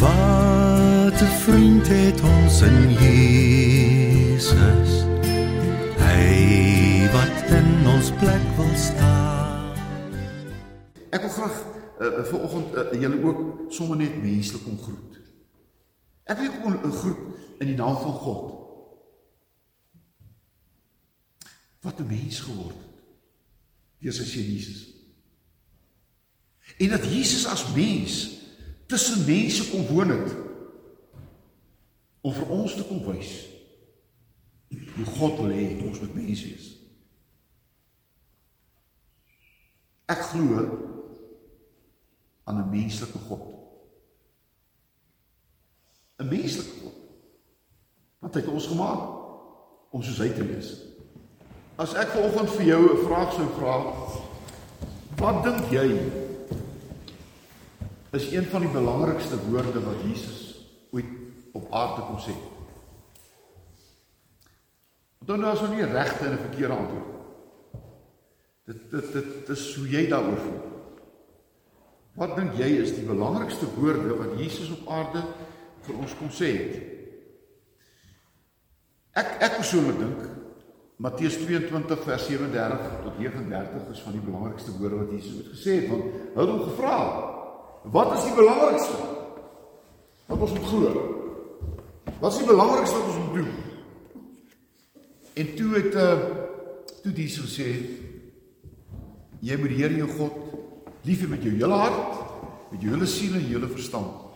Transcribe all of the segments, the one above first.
Wat 'n vriend het ons in Jesus. Hy wat in ons plek wil staan. Ek wil graag uh, vir oggend uh, julle ook sommer net menslik omgroet. Ek wil ook 'n groet in die naam van God. Wat 'n mens geword het. Sy seun Jesus. En dat Jesus as mens tussen mense kom woon het om vir ons te kom wys hoe God wil hê ons moet mense wees. Ek glo aan 'n menslike God. 'n Menslike God. Want hy het ons gemaak om soos hy te wees. As ek vanoggend vir jou 'n vraag sou vra, wat dink jy is een van die belangrikste woorde wat Jesus ooit op aarde kom sê? Dan nou is nou nie regte en 'n verkeerde antwoord. Dit dit dit is hoe jy daaroor voel. Wat dink jy is die belangrikste woorde wat Jesus op aarde vir ons kom sê het? Ek ek persoonlik dink Matteus 22 vers 37 tot 39 is van die belangrikste woorde wat Jesus ooit gesê het want hy het hom gevra wat is die belangrikste wat ons moet glo. Wat is die belangrikste wat ons moet doen? En toe het uh, toe Jesus gesê jy moet die Here jou God lief hê met jou hele hart met jou hele siel en jou hele verstand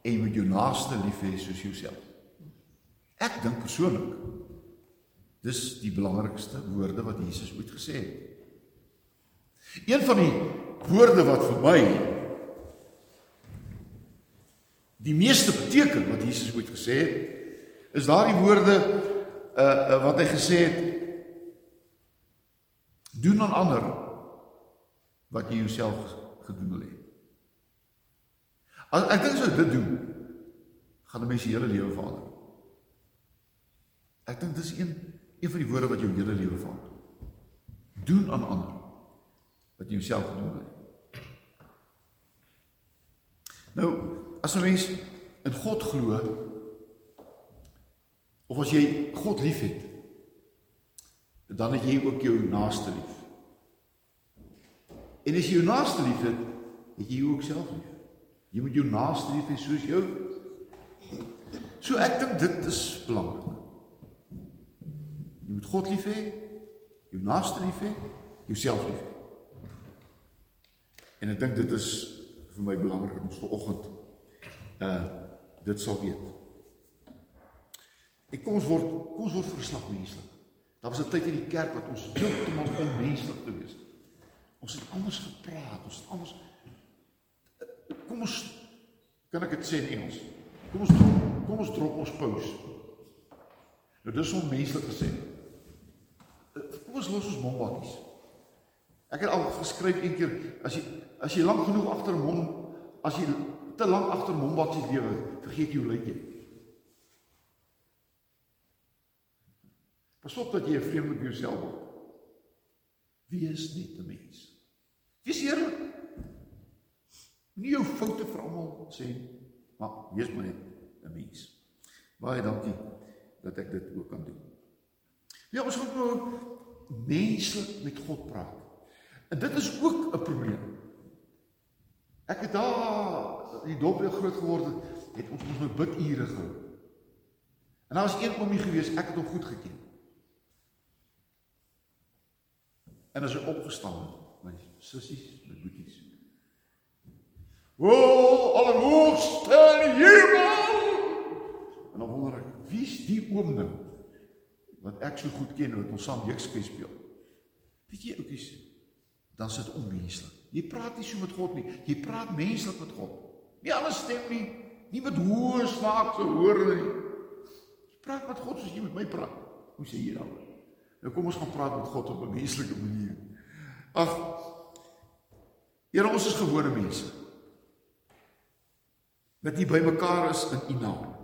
en jy moet jou naaste lief hê soos jouself. Ek dink persoonlik Dis die belangrikste woorde wat Jesus ooit gesê het. Een van die woorde wat vir my die meeste beteken wat Jesus ooit gesê het, is daardie woorde uh, uh wat hy gesê het doen aan ander wat jy jouself gedoen wil hê. As ek dink jy dit doen, gaan 'n mens se hele lewe verander. Ek dink dis een Een van die woorde wat jou hele lewe verander. Doen aan ander wat jy jouself doen wil. Nou, as 'n mens in God glo of as jy God liefhet, dan het jy ook jou naaste lief. En as jy jou naaste liefhet, het jy ook self lief. Jy moet jou naaste lief hê soos jou. So ek dink dit is belangrik. Jy moet God lief hê, jou naaste lief hê, jouself lief hê. En ek dink dit is vir my belangrik om vanoggend uh dit sal weet. Ek kom ons word kom ons word verslag menslik. Daar was 'n tyd in die kerk wat ons heeltemal onmenslik gewees het. Ons het anders gepraat, ons het anders kom ons kan ek dit sê in Engels? Kom ons kom ons drop ons pause. Nou dis onmenslik gesê. Kom ons los ons mombakkies. Ek het al geskryf een keer as jy as jy lank genoeg agter 'n mom as jy te lank agter mombakkies lewe, vergeet jy hoe lyk jy. Pas op dat jy 'n vreemde vir jouself word. Wie is net 'n mens? Wees eerlik. Nie jou foute vir almal sê, maar wees maar net 'n mens. Baie dankie dat ek dit ook kan doen. Ja, ons moet nou menslik met God praat. En dit is ook 'n probleem. Ek het daar die dop weer groot geword het, het ons ons nou bidure gehou. En daar was een oomie gewees, ek het hom goed geken. En as hy opgestaan het, my sissies, my boeties. O, allerhoogste in die hemel! En dan wonder ek, wie is die oom nou? wat ek so goed ken wat ons saam jekspie speel. Weet jy oukies, dan sit onmenslik. Jy praat nie so met God nie. Jy praat menslik met God. Nie alles stem nie. Nie met hoë swaakse hoor nie. Jy praat met God soos jy met my praat. Hoe sê jy dan? Nou kom ons gaan praat met God op 'n menslike manier. Ag. Here, ons is gewone mense. Wat nie by mekaar is in U naam.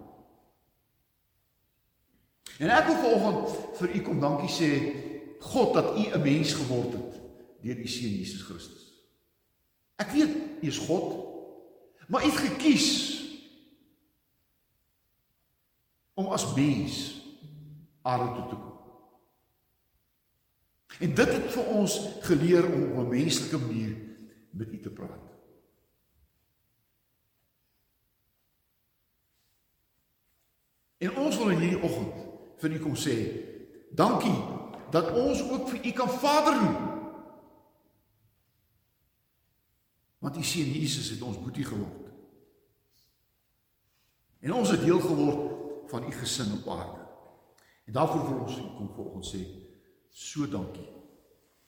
En ek wil vanoggend vir u kom dankie sê God dat u 'n mens geword het deur die seun Jesus Christus. Ek weet u is God, maar u het gekies om as mens aarde toe te kom. En dit het vir ons geleer om op 'n menslike manier met U te praat. En ons wil in hierdie oggend vir U kom sê, dankie dat ons ook vir U kan Vader noem. Want U seun Jesus het ons boetie geword. En ons het deel geword van U gesin op aarde. En daarvoor wil ons kom volgens sê so dankie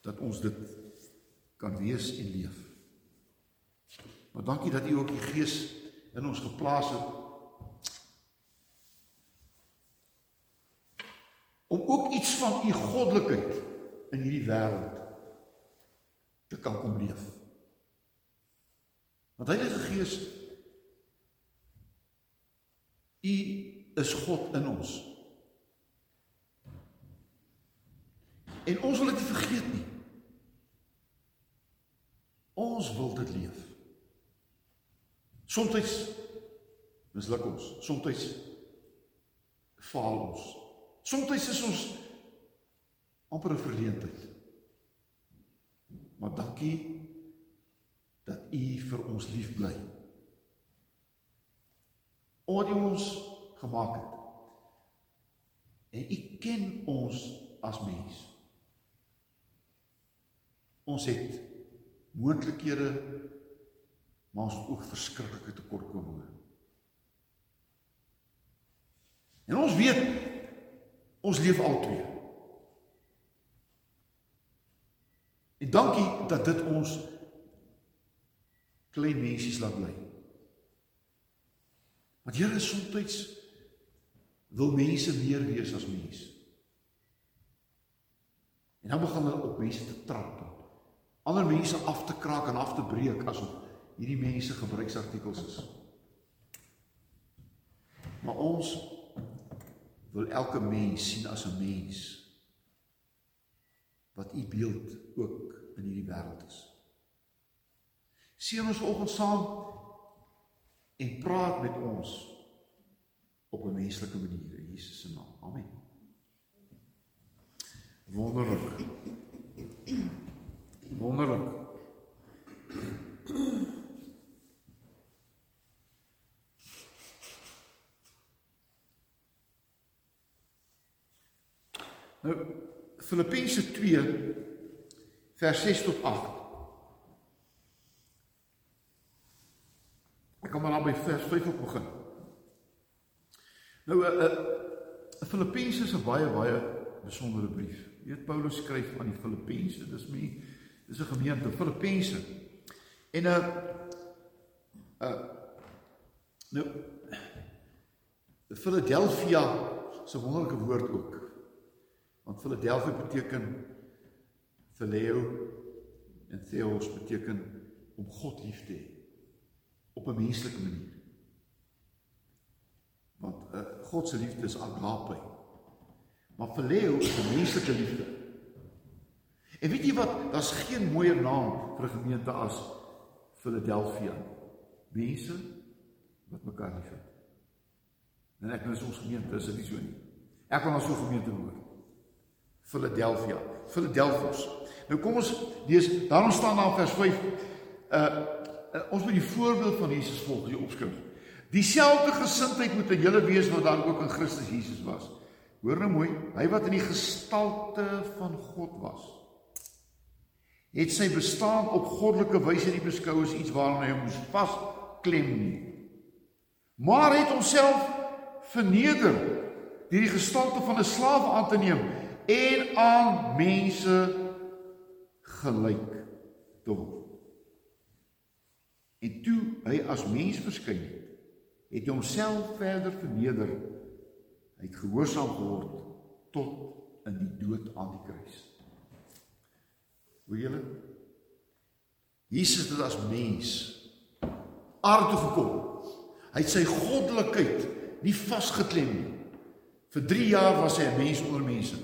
dat ons dit kan wees en leef. Maar dankie dat U ook die Gees in ons geplaas het om ook iets van U goddelikheid in hierdie wêreld te kan kom leef. Want Heilige Gees U is God in ons. En ons wil dit nie vergeet nie. Ons wil dit leef. Somstyds misluk ons, somstyds faal ons. Somstyds is ons amper 'n verleentheid. Maar dankie U vir ons lief bly. Omdat U ons gemaak het. En U ken ons as mens. Ons het moontlikhede maar ons ook verskriklike tekortkominge. En ons weet ons leef al twee. En dankie dat dit ons klein mensies laat bly. Want Here soms wil mense meer wees as mens. En dan begin hulle op mense te trap ander mense af te kraak en af te breek asof hierdie mense gebruiksartikels is. Maar ons wil elke mens sien as 'n mens wat u beeld ook in hierdie wêreld is. Sien ons vanoggend saam en praat met ons op 'n menslike manier in Jesus se naam. Amen. Wonderlik. Wonderlik. Nou Filippense 2 vers 6 tot 8. Kom maar by vers 5 op begin. Nou 'n uh, uh, Filippense is 'n baie baie besondere brief. Jy weet Paulus skryf aan die Filippense, dis mense Dis 'n gemeente Filippense. En 'n uh, uh nou Philadelphia is 'n wonderlike woord ook. Want Philadelphia beteken phileo en theos beteken om God lief te hê op 'n menslike manier. Want uh, God se liefde is agape. Maar phileo is 'n menslike liefde. En weet jy wat? Daar's geen mooier naam vir 'n gemeente as Philadelphia. Mense wat mekaar liefhet. En ek nou is ons gemeente is dit nie so nie. Ek wil na so 'n gemeente hoor. Philadelphia, Philadelphus. Nou kom ons lees, daarom staan daar in vers 5 uh, uh ons moet die voorbeeld van Jesus volg, die opskrif. Dieselfde gesindheid moet in julle wees wat daar ook in Christus Jesus was. Hoor nou mooi, hy wat in die gestalte van God was het sy bestaan op goddelike wyse nie beskou as iets waaraan hy moes vasklem nie. Maar het homself verneder deur die gestalte van 'n slaaf aan te neem en aan mense gelyk te word. En toe hy as mens verskyn het, het hy homself verder verneder. Hy het gehoorsaam geword tot in die dood aan die kruis. Hoor julle? Jesus het as mens aarde toe gekom. Hy het sy goddelikheid nie vasgeklem nie. Vir 3 jaar was hy 'n mens onder mense.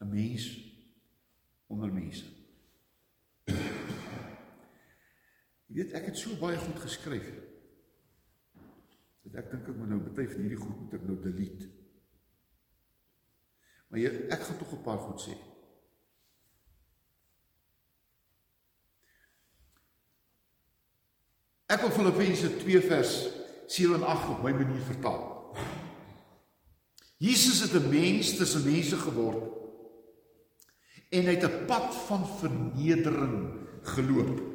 'n Mens onder mense. Jy weet ek het so baie goed geskryf. Ek dink ek moet nou baie van hierdie goed moet ek nou delete. Maar jy, ek gaan tog 'n paar goed sê. Ek wil Filippense 2 vers 7 en 8 op my manier vertaal. Jesus het 'n mens tussen mense geword en hy het 'n pad van vernedering geloop.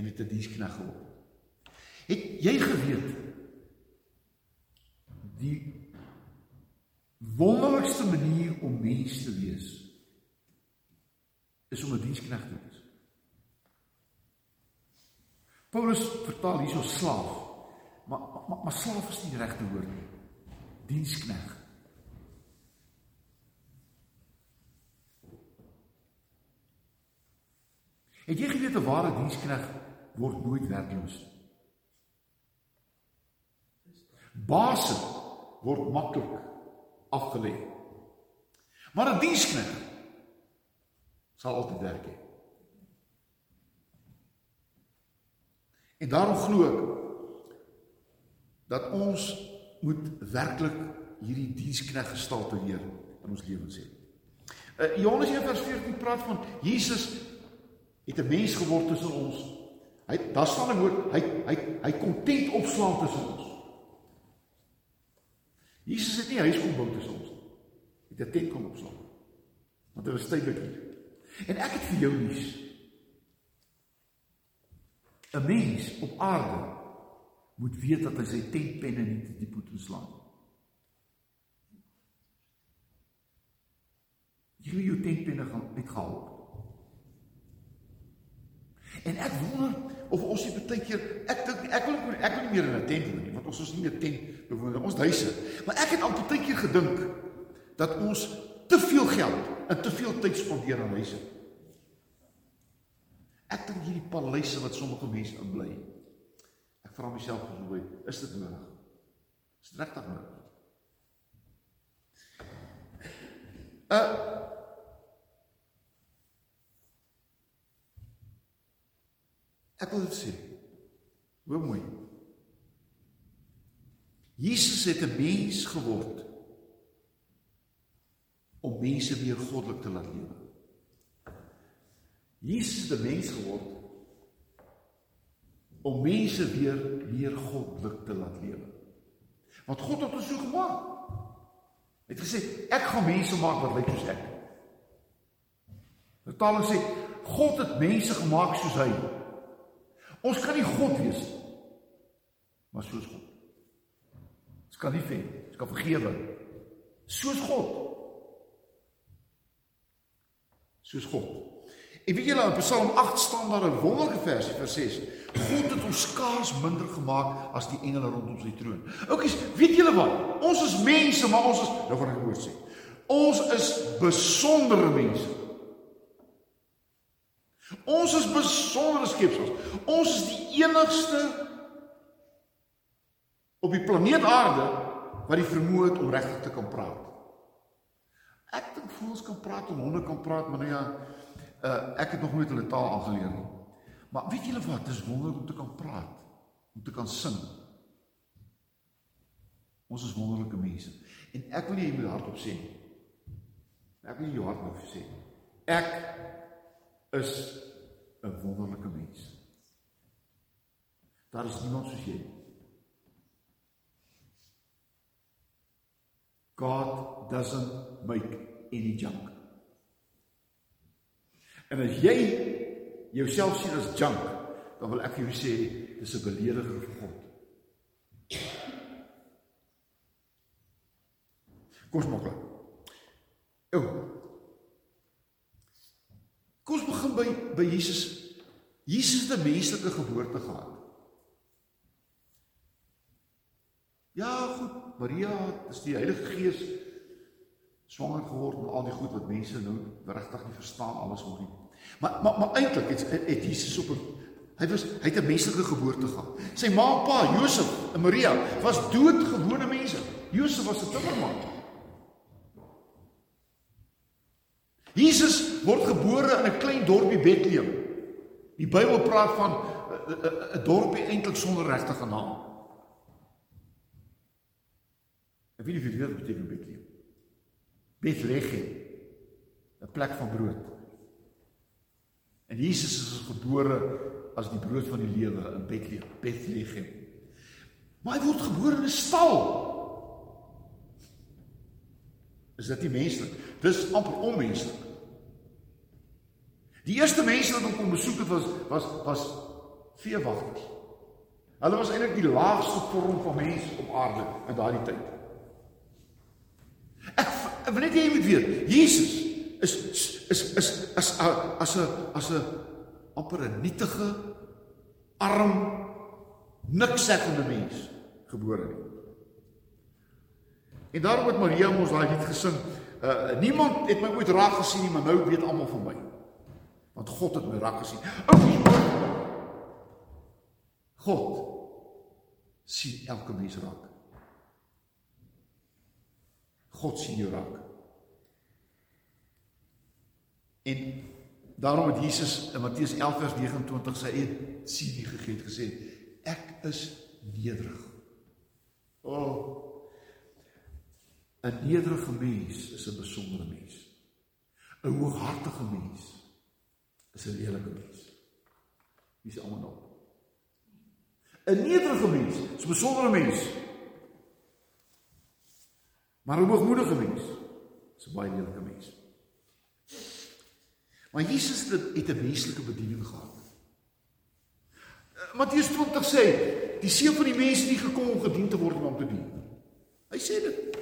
En het 'n dienskneg geword. Het jy geweet die wonderlikste manier om mens te wees is om 'n dienskneg te wees? Paulus vertaal hierso slaaf. Maar maar, maar slaaf is nie die regte woord nie. Dienskneg. Het jy geweet 'n ware dienskneg word nooit werkloos? Baas word maklik afgelê. Maar 'n dienskneg sal altyd werk hê. En daarom glo ek dat ons moet werklik hierdie dienskneg gestalte leer in ons lewens hê. Uh, Johannes 1:14 praat van Jesus het 'n mens geword tussen ons. Hy daar's van 'n woord, hy hy hy kom tent opslaan tussen ons. Jesus het nie huis kom bou tussen ons nie. Hy het 'n tent kom opslaan. Want hy was tydelik hier. En ek het vir jou nuus. 'n Mens op aarde moet weet dat hy sy tentpenne nie te diep moet inslaan nie. Jy wil jou tentpenne gaan uitgehaal. En ek wonder of ons nie baie keer ek dink ek wil ek wil nie meer in 'n tent woon nie want ons is nie 'n tent bewoon ons huise. Maar ek het al baie keer gedink dat ons te veel geld en te veel tyd spandeer aan huise. Ek dink hierdie paleise wat sommige mense inbly. Ek vra myself hoe is dit nodig? Is dit regtig nodig? Uh Ek wil dit sê. Hoe mooi. Jesus het 'n mens geword om mense weer goddelik te laat lewe. Jesus het 'n mens geword om mense weer meer goddelik te laat lewe. Want God het ons so gemaak. Hy het gesê ek gaan mense maak wat lyk soos ek. Vertaling sê God het mense gemaak soos hy. Ons kan nie God wees nie. Maar soos God. Ons kan nie ven, ons kan vergewe. Soos God. Soos God. En weet julle in Psalm 8 staan daar 'n wonderlike vers 6. God het ons skaars minder gemaak as die engele rondom sy troon. Oukies, weet julle wat? Ons is mense, maar ons is nou van ek woord sê. Ons is besondere mense. Ons is besondere skepsels. Ons is die enigste op die planeet Aarde wat die vermoë het om regtig te kan praat. Ek dink voels kan praat en honde kan praat, maar nou ja, uh, ek het nog nooit hulle taal aangeleer nie. Maar weet julle wat? Dit is wonderlik om te kan praat, om te kan sing. Ons is wonderlike mense. En ek wil nie moet hardop sê nie. Ek wil nie jou hardop sê nie. Ek is 'n wonderlike mens. Daar is niemand soos jy. God doesn't make any junk. En as jy jouself sien as junk, dan wil ek vir jou sê dis 'n belediger vir God. Kom klaar. O. Begin by by Jesus. Jesus het 'n menslike geboorte gehad. Ja, goed. Maria is die Heilige Gees swanger geword en al die goed wat mense nou regtig nie verstaan alles oor nie. Maar maar maar eintlik het, het Jesus op 'n hy was hy het 'n menslike geboorte gehad. Sy ma en pa, Josef en Maria, was doodgewone mense. Josef was 'n timmerman. Jesus word gebore in 'n klein dorpie Bethlehem. Die Bybel praat van 'n dorpie eintlik sonder regte naam. Ek weet nie of jy weet wat beteken Bethlehem. Bethlehem. 'n plek van brood. En Jesus is gebore as die brood van die lewe in Bethlehem, Bethlehem. Maar hy word gebore in 'n stal. Is dit nie menslik? Dis amper onmenslik. Die eerste mense wat hom kom besoek het was was was veewagters. Hulle was eintlik die laagste vorm van mens op aarde in daardie tyd. Ek, ek wil net hê jy moet weet, Jesus is is is as as 'n as 'n amper 'n nietige arm niks sekkende mens gebore het. En daarom het Maria mos daai lied gesing. Uh niemand het my ooit raak gesien nie, maar nou weet almal van my. Want God het my raak gesien. God sien elke mens raak. God sien jou raak. En daarom het Jesus in Matteus 11 vers 29 sy eie sien die gegee het gesê ek is nederig. O oh, 'n nederige mens is 'n besondere mens. 'n hooghartige mens is 'n lelike mens. Wie is almal nou? 'n nederige mens is 'n besondere mens. Maar 'n hoogmoedige mens is 'n baie lelike mens. Maar Jesus het 'n menslike bediening gehad. Matteus 20 sê, die seun van die mense nie gekom om gedien te word maar om te dien. Hy sê dit.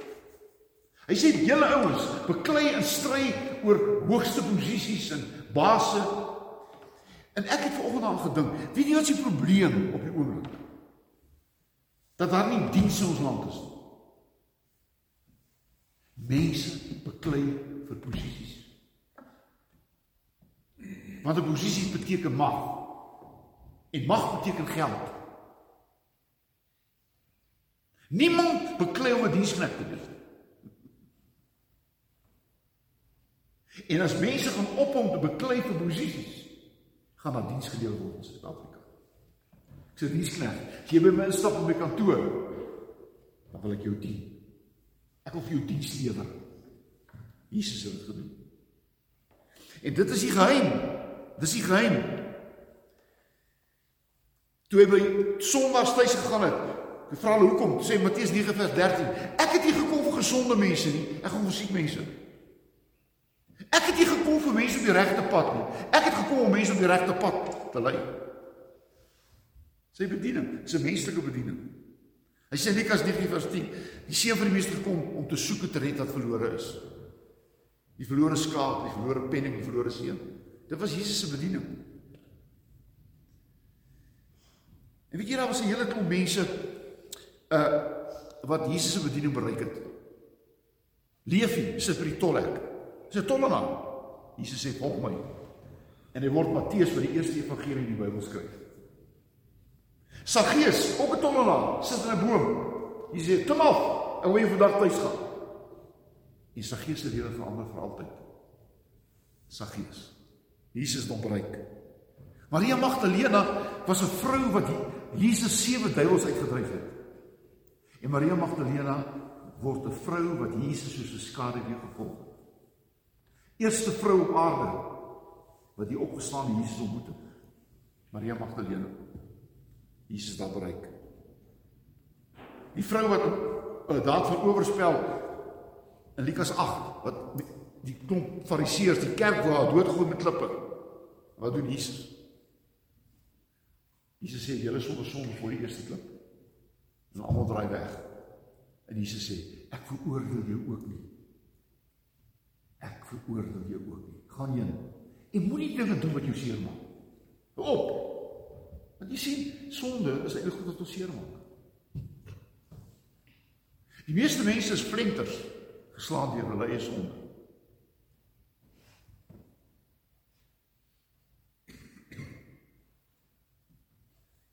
Hy sê julle ouens beklei en stry oor hoogste posisies en basse. En ek het vanoggend aan gedink, weet jy wat die probleem op die oomblik? Dat daar nie diens in ons land is nie. Mense beklei vir posisies. Want 'n posisie beteken mag. En mag beteken geld. Niemand beklei om 'n diensknegt te wees. En as mense gaan op om te beklei vir posisies, gaan daar diens gedeel word in Suid-Afrika. Ek sê diensknegt, as jy by my instap op my kantoor, dan wil ek jou dien. Ek wil vir jou diens lewer. Jesus het dit gedoen. En dit is die geheim. Dis die geheim. Toe hy by Sondag tuis gegaan het, hy vra hulle hoekom? Sê Matteus 9 vers 13. Ek het nie gekom vir gesonde mense nie, ek kom vir siek mense. Ek het nie gekom vir mense op die regte pad nie. Ek het gekom om mense op die regte pad te lei. Sy bediening, sy menslike bediening. Hy sê Lukas 9 vers 10, die seun van die mens het gekom om te soek en te red wat verlore is. Die verlore skaap, die verlore penning, die verlore seun. Dit was Jesus se bediening. En weet jy daar was 'n hele klomp mense uh wat Jesus se bediening bereik het. Leefie sit by die tolhek. Dis 'n tollenaar. Jesus sê volg my. En hy word Matteus vir die eerste evangelie in die Bybel skryf. Saggeus, ook 'n tollenaar, sit in 'n boom. Hy sê: "Kom af, en wil jy vandag tuis gaan?" En Saggeus se lewe verander vir altyd. Saggeus. Jesus hom bereik. Maria Magdalena was 'n vrou wat Jesus sewe duiwels uitgedryf het. En Maria Magdalena word 'n vrou wat Jesus soos 'n skare weer gevolg het. Eerste vrou op aarde wat die opgestaane Jesus ontmoet het. Maria Magdalena. Jesus haar bereik. Die vrou wat 'n daad van oorspel in Lukas 8 wat die klomp fariseërs die kerk wou doodgooi met klippe. Wat doen Jesus? Jesus sê julle sonder sonde voor die eerste klip. En almal draai weg. En Jesus sê ek veroordeel jou ook nie. Ek veroordeel jou ook nie. Gaan heen. En moenie dinge doen wat jou seermaak. Op. Want jy sien, sonde is eintlik goed wat ons seermaak. Die meeste mense is flenters geslaan deur hulle eie sonde.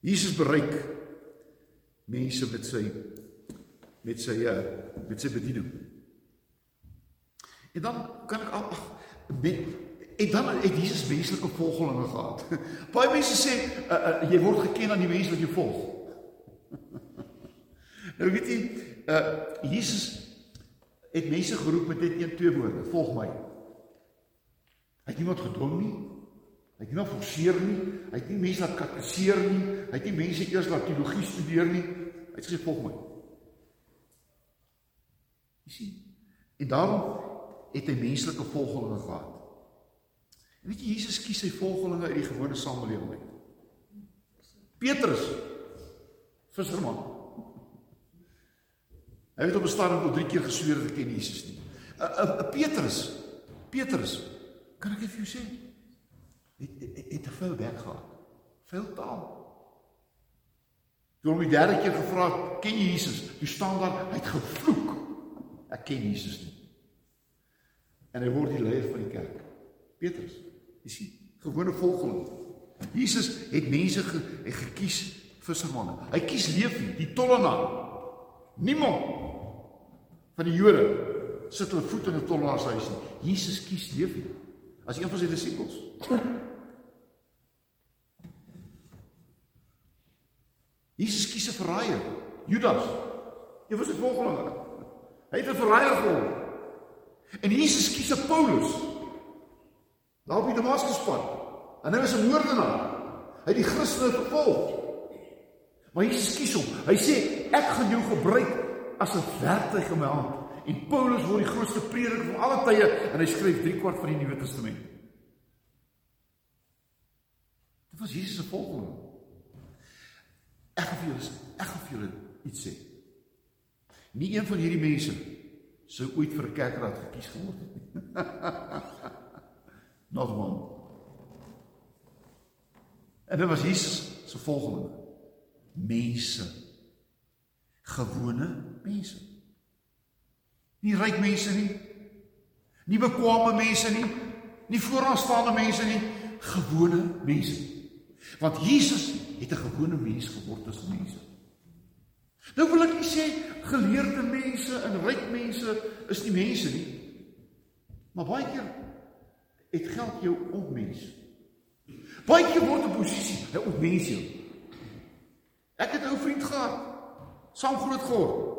Jesus bereik mense met sy met sy uh, met sy bediening. En dan kan ek ag En dan het Jesus menslike volgelinge gehad. Baie mense sê uh, uh, jy word geken aan die mense wat jy volg. nou weet jy, uh Jesus het mense geroep met net een twee woorde: Volg my. Hy het niemand gedwing nie. Hy het niemand forceer nie. Hy het nie mense laat katekiseer nie. Hy het nie mense eers laat teologie studeer nie. Hy het gesê volg my. Jy sien? En daarom het hy menslike volgelinge gehad. En weet jy Jesus kies sy volgelinge uit die gewone samelewing uit. Petrus visserman. Hy het op 'n stadium al 3 keer gesweer dat hy ken Jesus nie. 'n Petrus. Petrus. Kan ek vir jou sê? Het het, het veel werk gehad. Veel taal. Toe hom die derde keer gevra het, "Ken jy Jesus?" Toe staan daar, hy het gevloek. Ek ken Jesus nie. En hy word die leier van die kerk. Petrus. Jy sien, gewone volgeling. Jesus het mense ge, gekies vir sy manne. Hy kies Levi, die tollenaar. Niemand van die Jode sit hulle voet in 'n tollenaar se huis nie. Jesus kies Levi as een van sy disippels. Jesus kies 'n verraaier, Judas. Hy was 'n volgeling. Hy het 'n verraaier geword. En Jesus kies 'n Paulus. Daar op die Damaskuspad. En hy was 'n moordenaar. Hy het die Christene vervolg. Maar Jesus kies hom. Hy sê ek gaan jou gebruik as 'n werktuig in my hand. En Paulus word die grootste prediker van alle tye en hy skryf 3 kwart van die Nuwe Testament. Dit was Jesus se volgeling. Ek gaan vir julle ek gaan vir julle iets sê. Nie een van hierdie mense sou ooit vir kerkraad gekies geword het nie. Not one. En dit was Jesus se volgelinge. Mense. Gewone mense. Nie ryk mense nie. Nie bekwame mense nie. Nie vooraanstaande mense nie, gewone mense. Want Jesus het 'n gewone mens geword as mense. Nou wil ek nie sê geleerde mense en ryk mense is nie mense nie. Maar baie keer het geld jou ontmens. Baie keer word 'n posisie, hy ontmens jou. Ek het 'n ou vriend gehad, saam groot geword.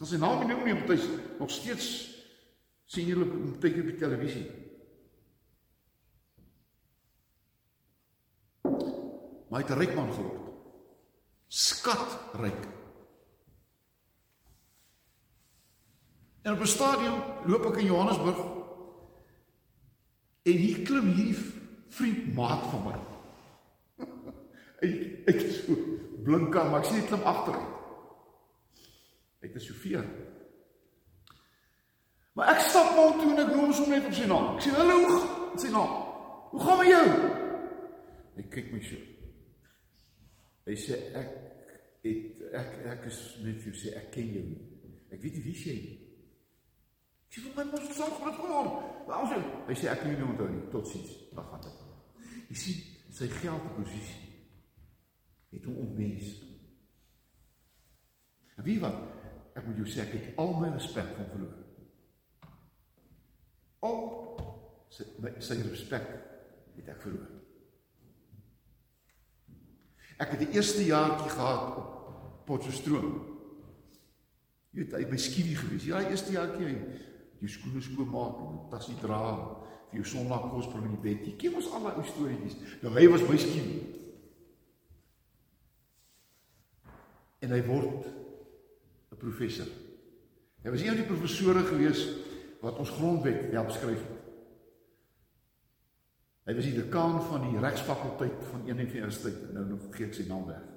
As sy naam nie meer betuis nog steeds sien julle baie op die televisie. Maar hy het 'n ryk man geword. Skatryk. En op 'n stadium loop ek in Johannesburg En hier klim hierdie vriend maat van my. ek ek is so blink aan, maar ek sien hy klim agteruit. Ek is Sofia. Maar ek stap maar toe en ek noem hom net op sy naam. Ek sê hallo, sy naam. Hoe gaan met jou? Hy kyk my so. Hy sê ek het ek ek is net vir sê ek ken jou. Ek weet nie wie jy is. Sy wil my mos so groot geword. Waar is hy? Sê ek kan nie onthou nie. Totsiens. Wag gaan dit. Jy sien, sy geldposisie het hom ontmens. En wie wat? Ek moet jou sê ek het al my respek van verloor. Al sy sy respek het ek verloor. Ek het die eerste jaartjie gehad op Potchefstroom. Jy weet, hy my skielie gewees. Ja, die eerste jaartjie jou skoene skoon maak en 'n tasie dra vir jou sonnaand kos bring in die bed. Jy ken ons al daai storieetjies. Nou hy was miskien en hy word 'n professor. Hy was een van die professore gewees wat ons grondwet help skryf het. Hy was die dekaan van die regsfakulteit van een van die universiteite. Nou nog vergeet ek sy naam weg.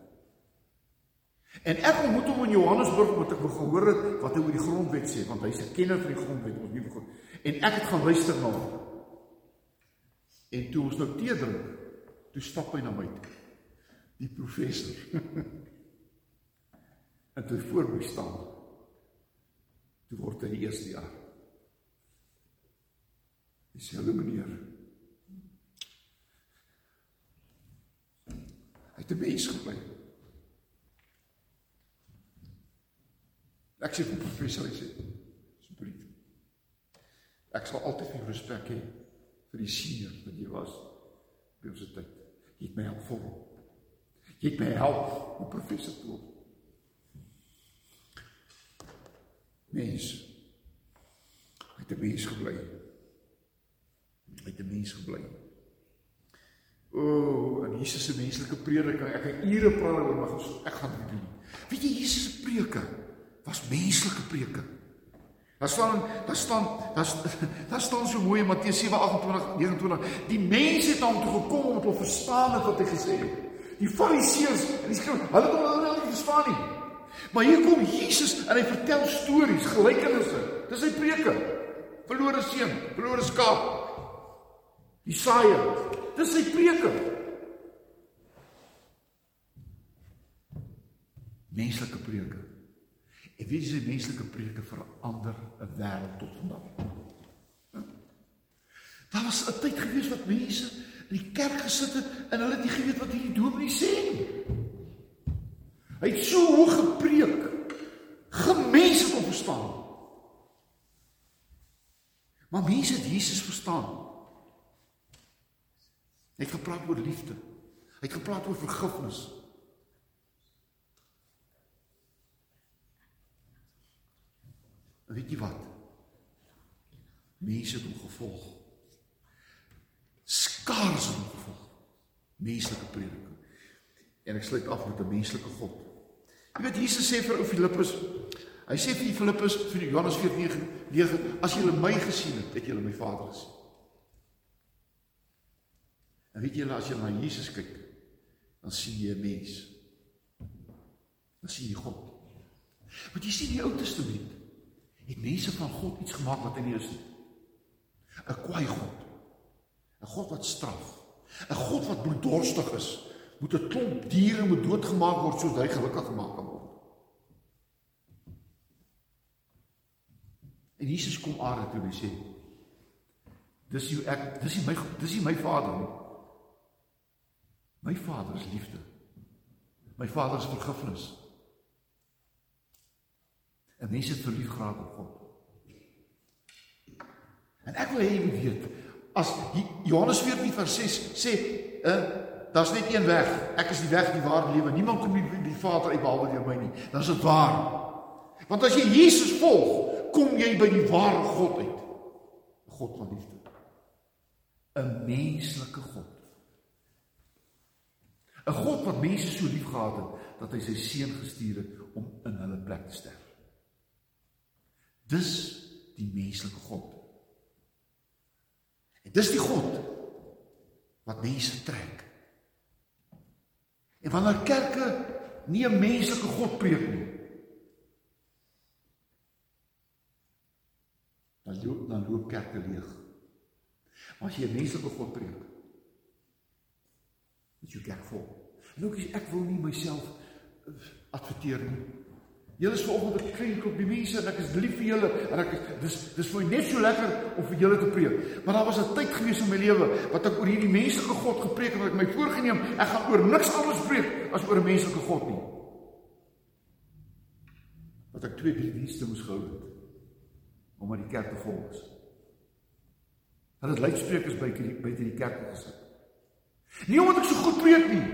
En ek ontmoet hom in Johannesburg omdat ek gehoor het wat hy oor die grondwet sê, want hy's 'n kenner van die grondwet, ons nie begin. En ek het gaan luister na hom. En toe ons nou tee drink, toe stap hy na my toe. Die professor. en toe voor my staan. Toe word hy die eerste jaar. Hy sê hallo meneer. Hy het 'n mens gebly. Ek sê vir professor hy sê asseblief. Ek sal altyd vir respek hê vir die senior wat jy was by ons tyd. Jy het my help vol. Jy het my help om professor te word. Mens. Hy het 'n mens gebly. Hy het 'n mens gebly. O, oh, en Jesus se menslike prediking. Ek kan ure praat oor maar ek gaan dit doen. Weet jy Jesus se preke was menslike preke. Daar staan daar staan daar daar staan so mooi in Matteus 7:28 29 die mense het hom toe gekom om te verstaan wat hy gesê het. Die Fariseërs en die skrif, hulle kon hulle nie verstaan nie. Maar hier kom Jesus en hy vertel stories, gelykenisse. Dis sy preke. Verlore seun, verlore skaap. Die saaier. Dis sy preke. Menslike preke. En wie se menslike preke verander 'n wêreld tot vandag? Daar was 'n tyd gewees wat mense in die kerk gesit het en hulle het nie geweet wat hierdie dominee sê nie. Hy het so hoog gepreek. Gemense kon verstaan. Maar mense het Jesus verstaan. Hy het gepraat oor liefde. Hy het gepraat oor vergifnis. Weet jy wat? Mense het hom gevolg. Skaars hom gevolg. Menslike prediking. En ek sluit af met 'n menslike God. Jy weet Jesus sê vir ou Filippus, hy sê vir Filippus vir Johannes 14:9, as julle my gesien het, het julle my Vader gesien. En weet julle as jy na Jesus kyk, dan sien jy 'n mens. Dan sien jy God. Want jy sien die Ou Testament het mense van God iets gemaak wat hy nie is nie. 'n Kwaai God. 'n God wat straf. 'n God wat bloeddorstig is. Moet 'n klomp diere moet doodgemaak word sodat hy gelukkig gemaak kan word. En Jesus kom aarde toe en sê: Dis jy ek, dis nie my dis nie my Vader nie. My Vader is liefde. My Vader is vergifnis. En mense het verlief geraak op God. En ek wil hê jy moet weet, as Johannes 14 vers 6 sê, uh, daar's net een weg. Ek is die weg, die waarheid, die lewe. Niemand kom nie die Vader uit behalwe deur my nie. Dan is dit waar. Want as jy Jesus volg, kom jy by die ware God uit. God van liefde. 'n Menslike God. 'n God wat mense so lief gehad het dat hy sy seun gestuur het om in hulle plek te sterf. Dis die menslike God. En dis die God wat mense trek. En wanneer kerke nie 'n menslike God preek nie, dan loop dan loop kerke leeg. Maar as jy 'n menslike God preek, is jou kerk vol. En ook ek wil nie myself eh, adverteer nie. Julle is vanoggend 'n klein groepie mense en ek is lief vir julle en ek is dis dis my net so lekker om vir julle te preek. Maar daar was 'n tyd gewees in my lewe wat ek oor hierdie menslike God gepreek het en ek my voorgenem ek gaan oor niks anders preek as oor 'n menslike God nie. Wat ek twee dienste moes gehou het omdat die kerk te vol is. Hulle het luidsprekers by die by die kerk gesit. Nie omdat ek so goed preek nie,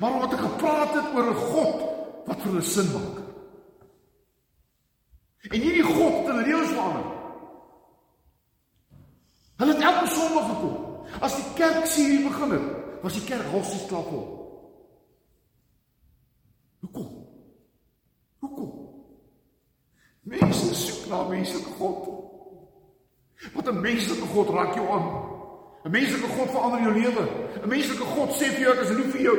maar omdat ek gepraat het oor 'n God wat vir hulle sin maak. En hierdie God het hulle lewens verander. Hulle het elke Sondag gekom. As die kerk hier begin het, was die kerk halfsies klaar vol. Hoekom? Hoekom? Mense soek na menslike God. Wat 'n menslike God raak jou aan? 'n Menslike God verander jou lewe. 'n Menslike God sê vir jou ek is lief vir jou.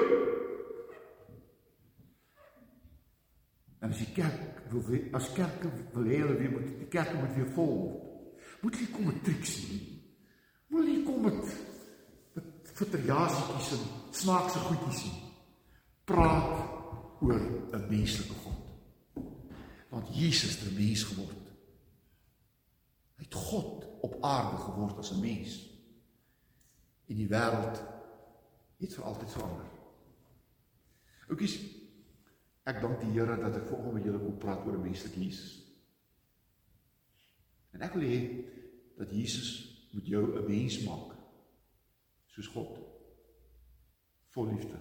En as die kerk as kerke wil hê hulle moet die kerk moet weer vol word. Moet jy kom met triks nie. Moet jy kom met vertriasietjies en snaakse goedjies nie. Praat oor 'n menslike God. Want Jesus het 'n mens geword. Hy het God op aarde geword as 'n mens. En die wêreld het vir altyd verander. Oukies, Ek dank die Here dat ek vanoggend met julle kon praat oor 'n menslike Jesus. En ek wil hê dat Jesus moet jou 'n mens maak soos God. Vol liefde,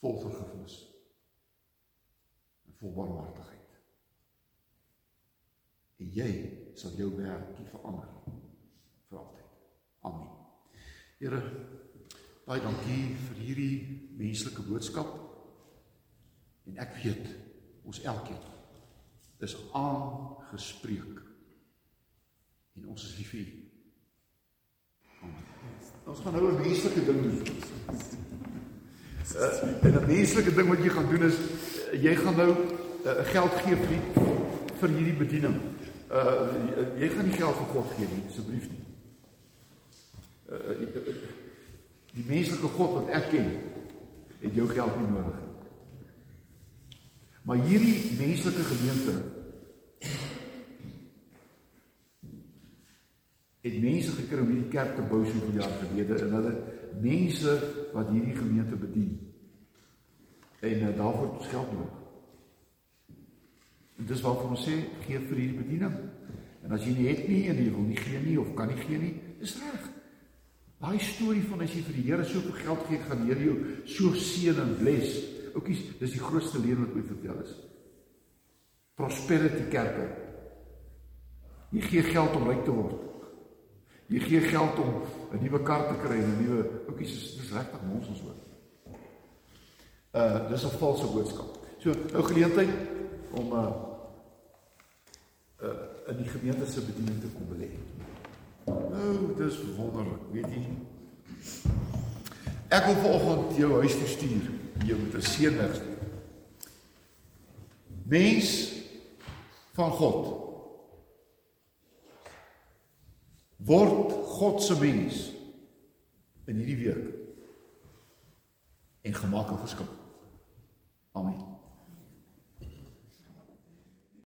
vol vergifnis en vol barmhartigheid. En jy sal jou wêreld verander vir altyd. Amen. Here, baie dankie vir hierdie menslike boodskap. En ek weet ons elkeen is aangespreek. En ons is lief vir U. Ons gaan nou 'n menslike ding doen. Uh, en 'n menslike ding wat jy gaan doen is uh, jy gaan nou uh, geld gee vir vir hierdie bediening. Uh jy gaan nie geld vir God gee nie, asseblief nie. Uh, die, die menslike God wat ek ken, het jou geld nie nodig. Maar hierdie menslike gemeente het mense gekry om hierdie kerk te bou soveel jaar gelede en hulle mense wat hierdie gemeente bedien. En uh, daarvoor geld nodig. En dis waarvoor ons sê gee vir hierdie bediening. En as jy nie het nie en jy wil nie gee nie of kan nie gee nie, is reg. Daai storie van as jy vir die Here soveel geld gee, gaan die Here jou so seën en bless. Oukies, dis die grootste leer wat ooit vertel is. Prosperity kerke. Jy gee geld om ryk te word. Jy gee geld om 'n nuwe kar te kry en 'n nuwe oukies dis dis regtig nonsens hoor. Uh dis 'n valse boodskap. So nou geleentheid om uh uh in die gemeente se bediening te kom belê. Nou, dis wonderlik, weet jy. Ek wil vanoggend jou huis toe stuur, jy moet 'n seëning. Mens van God word God se mens in hierdie week en gemaak 'n verskil.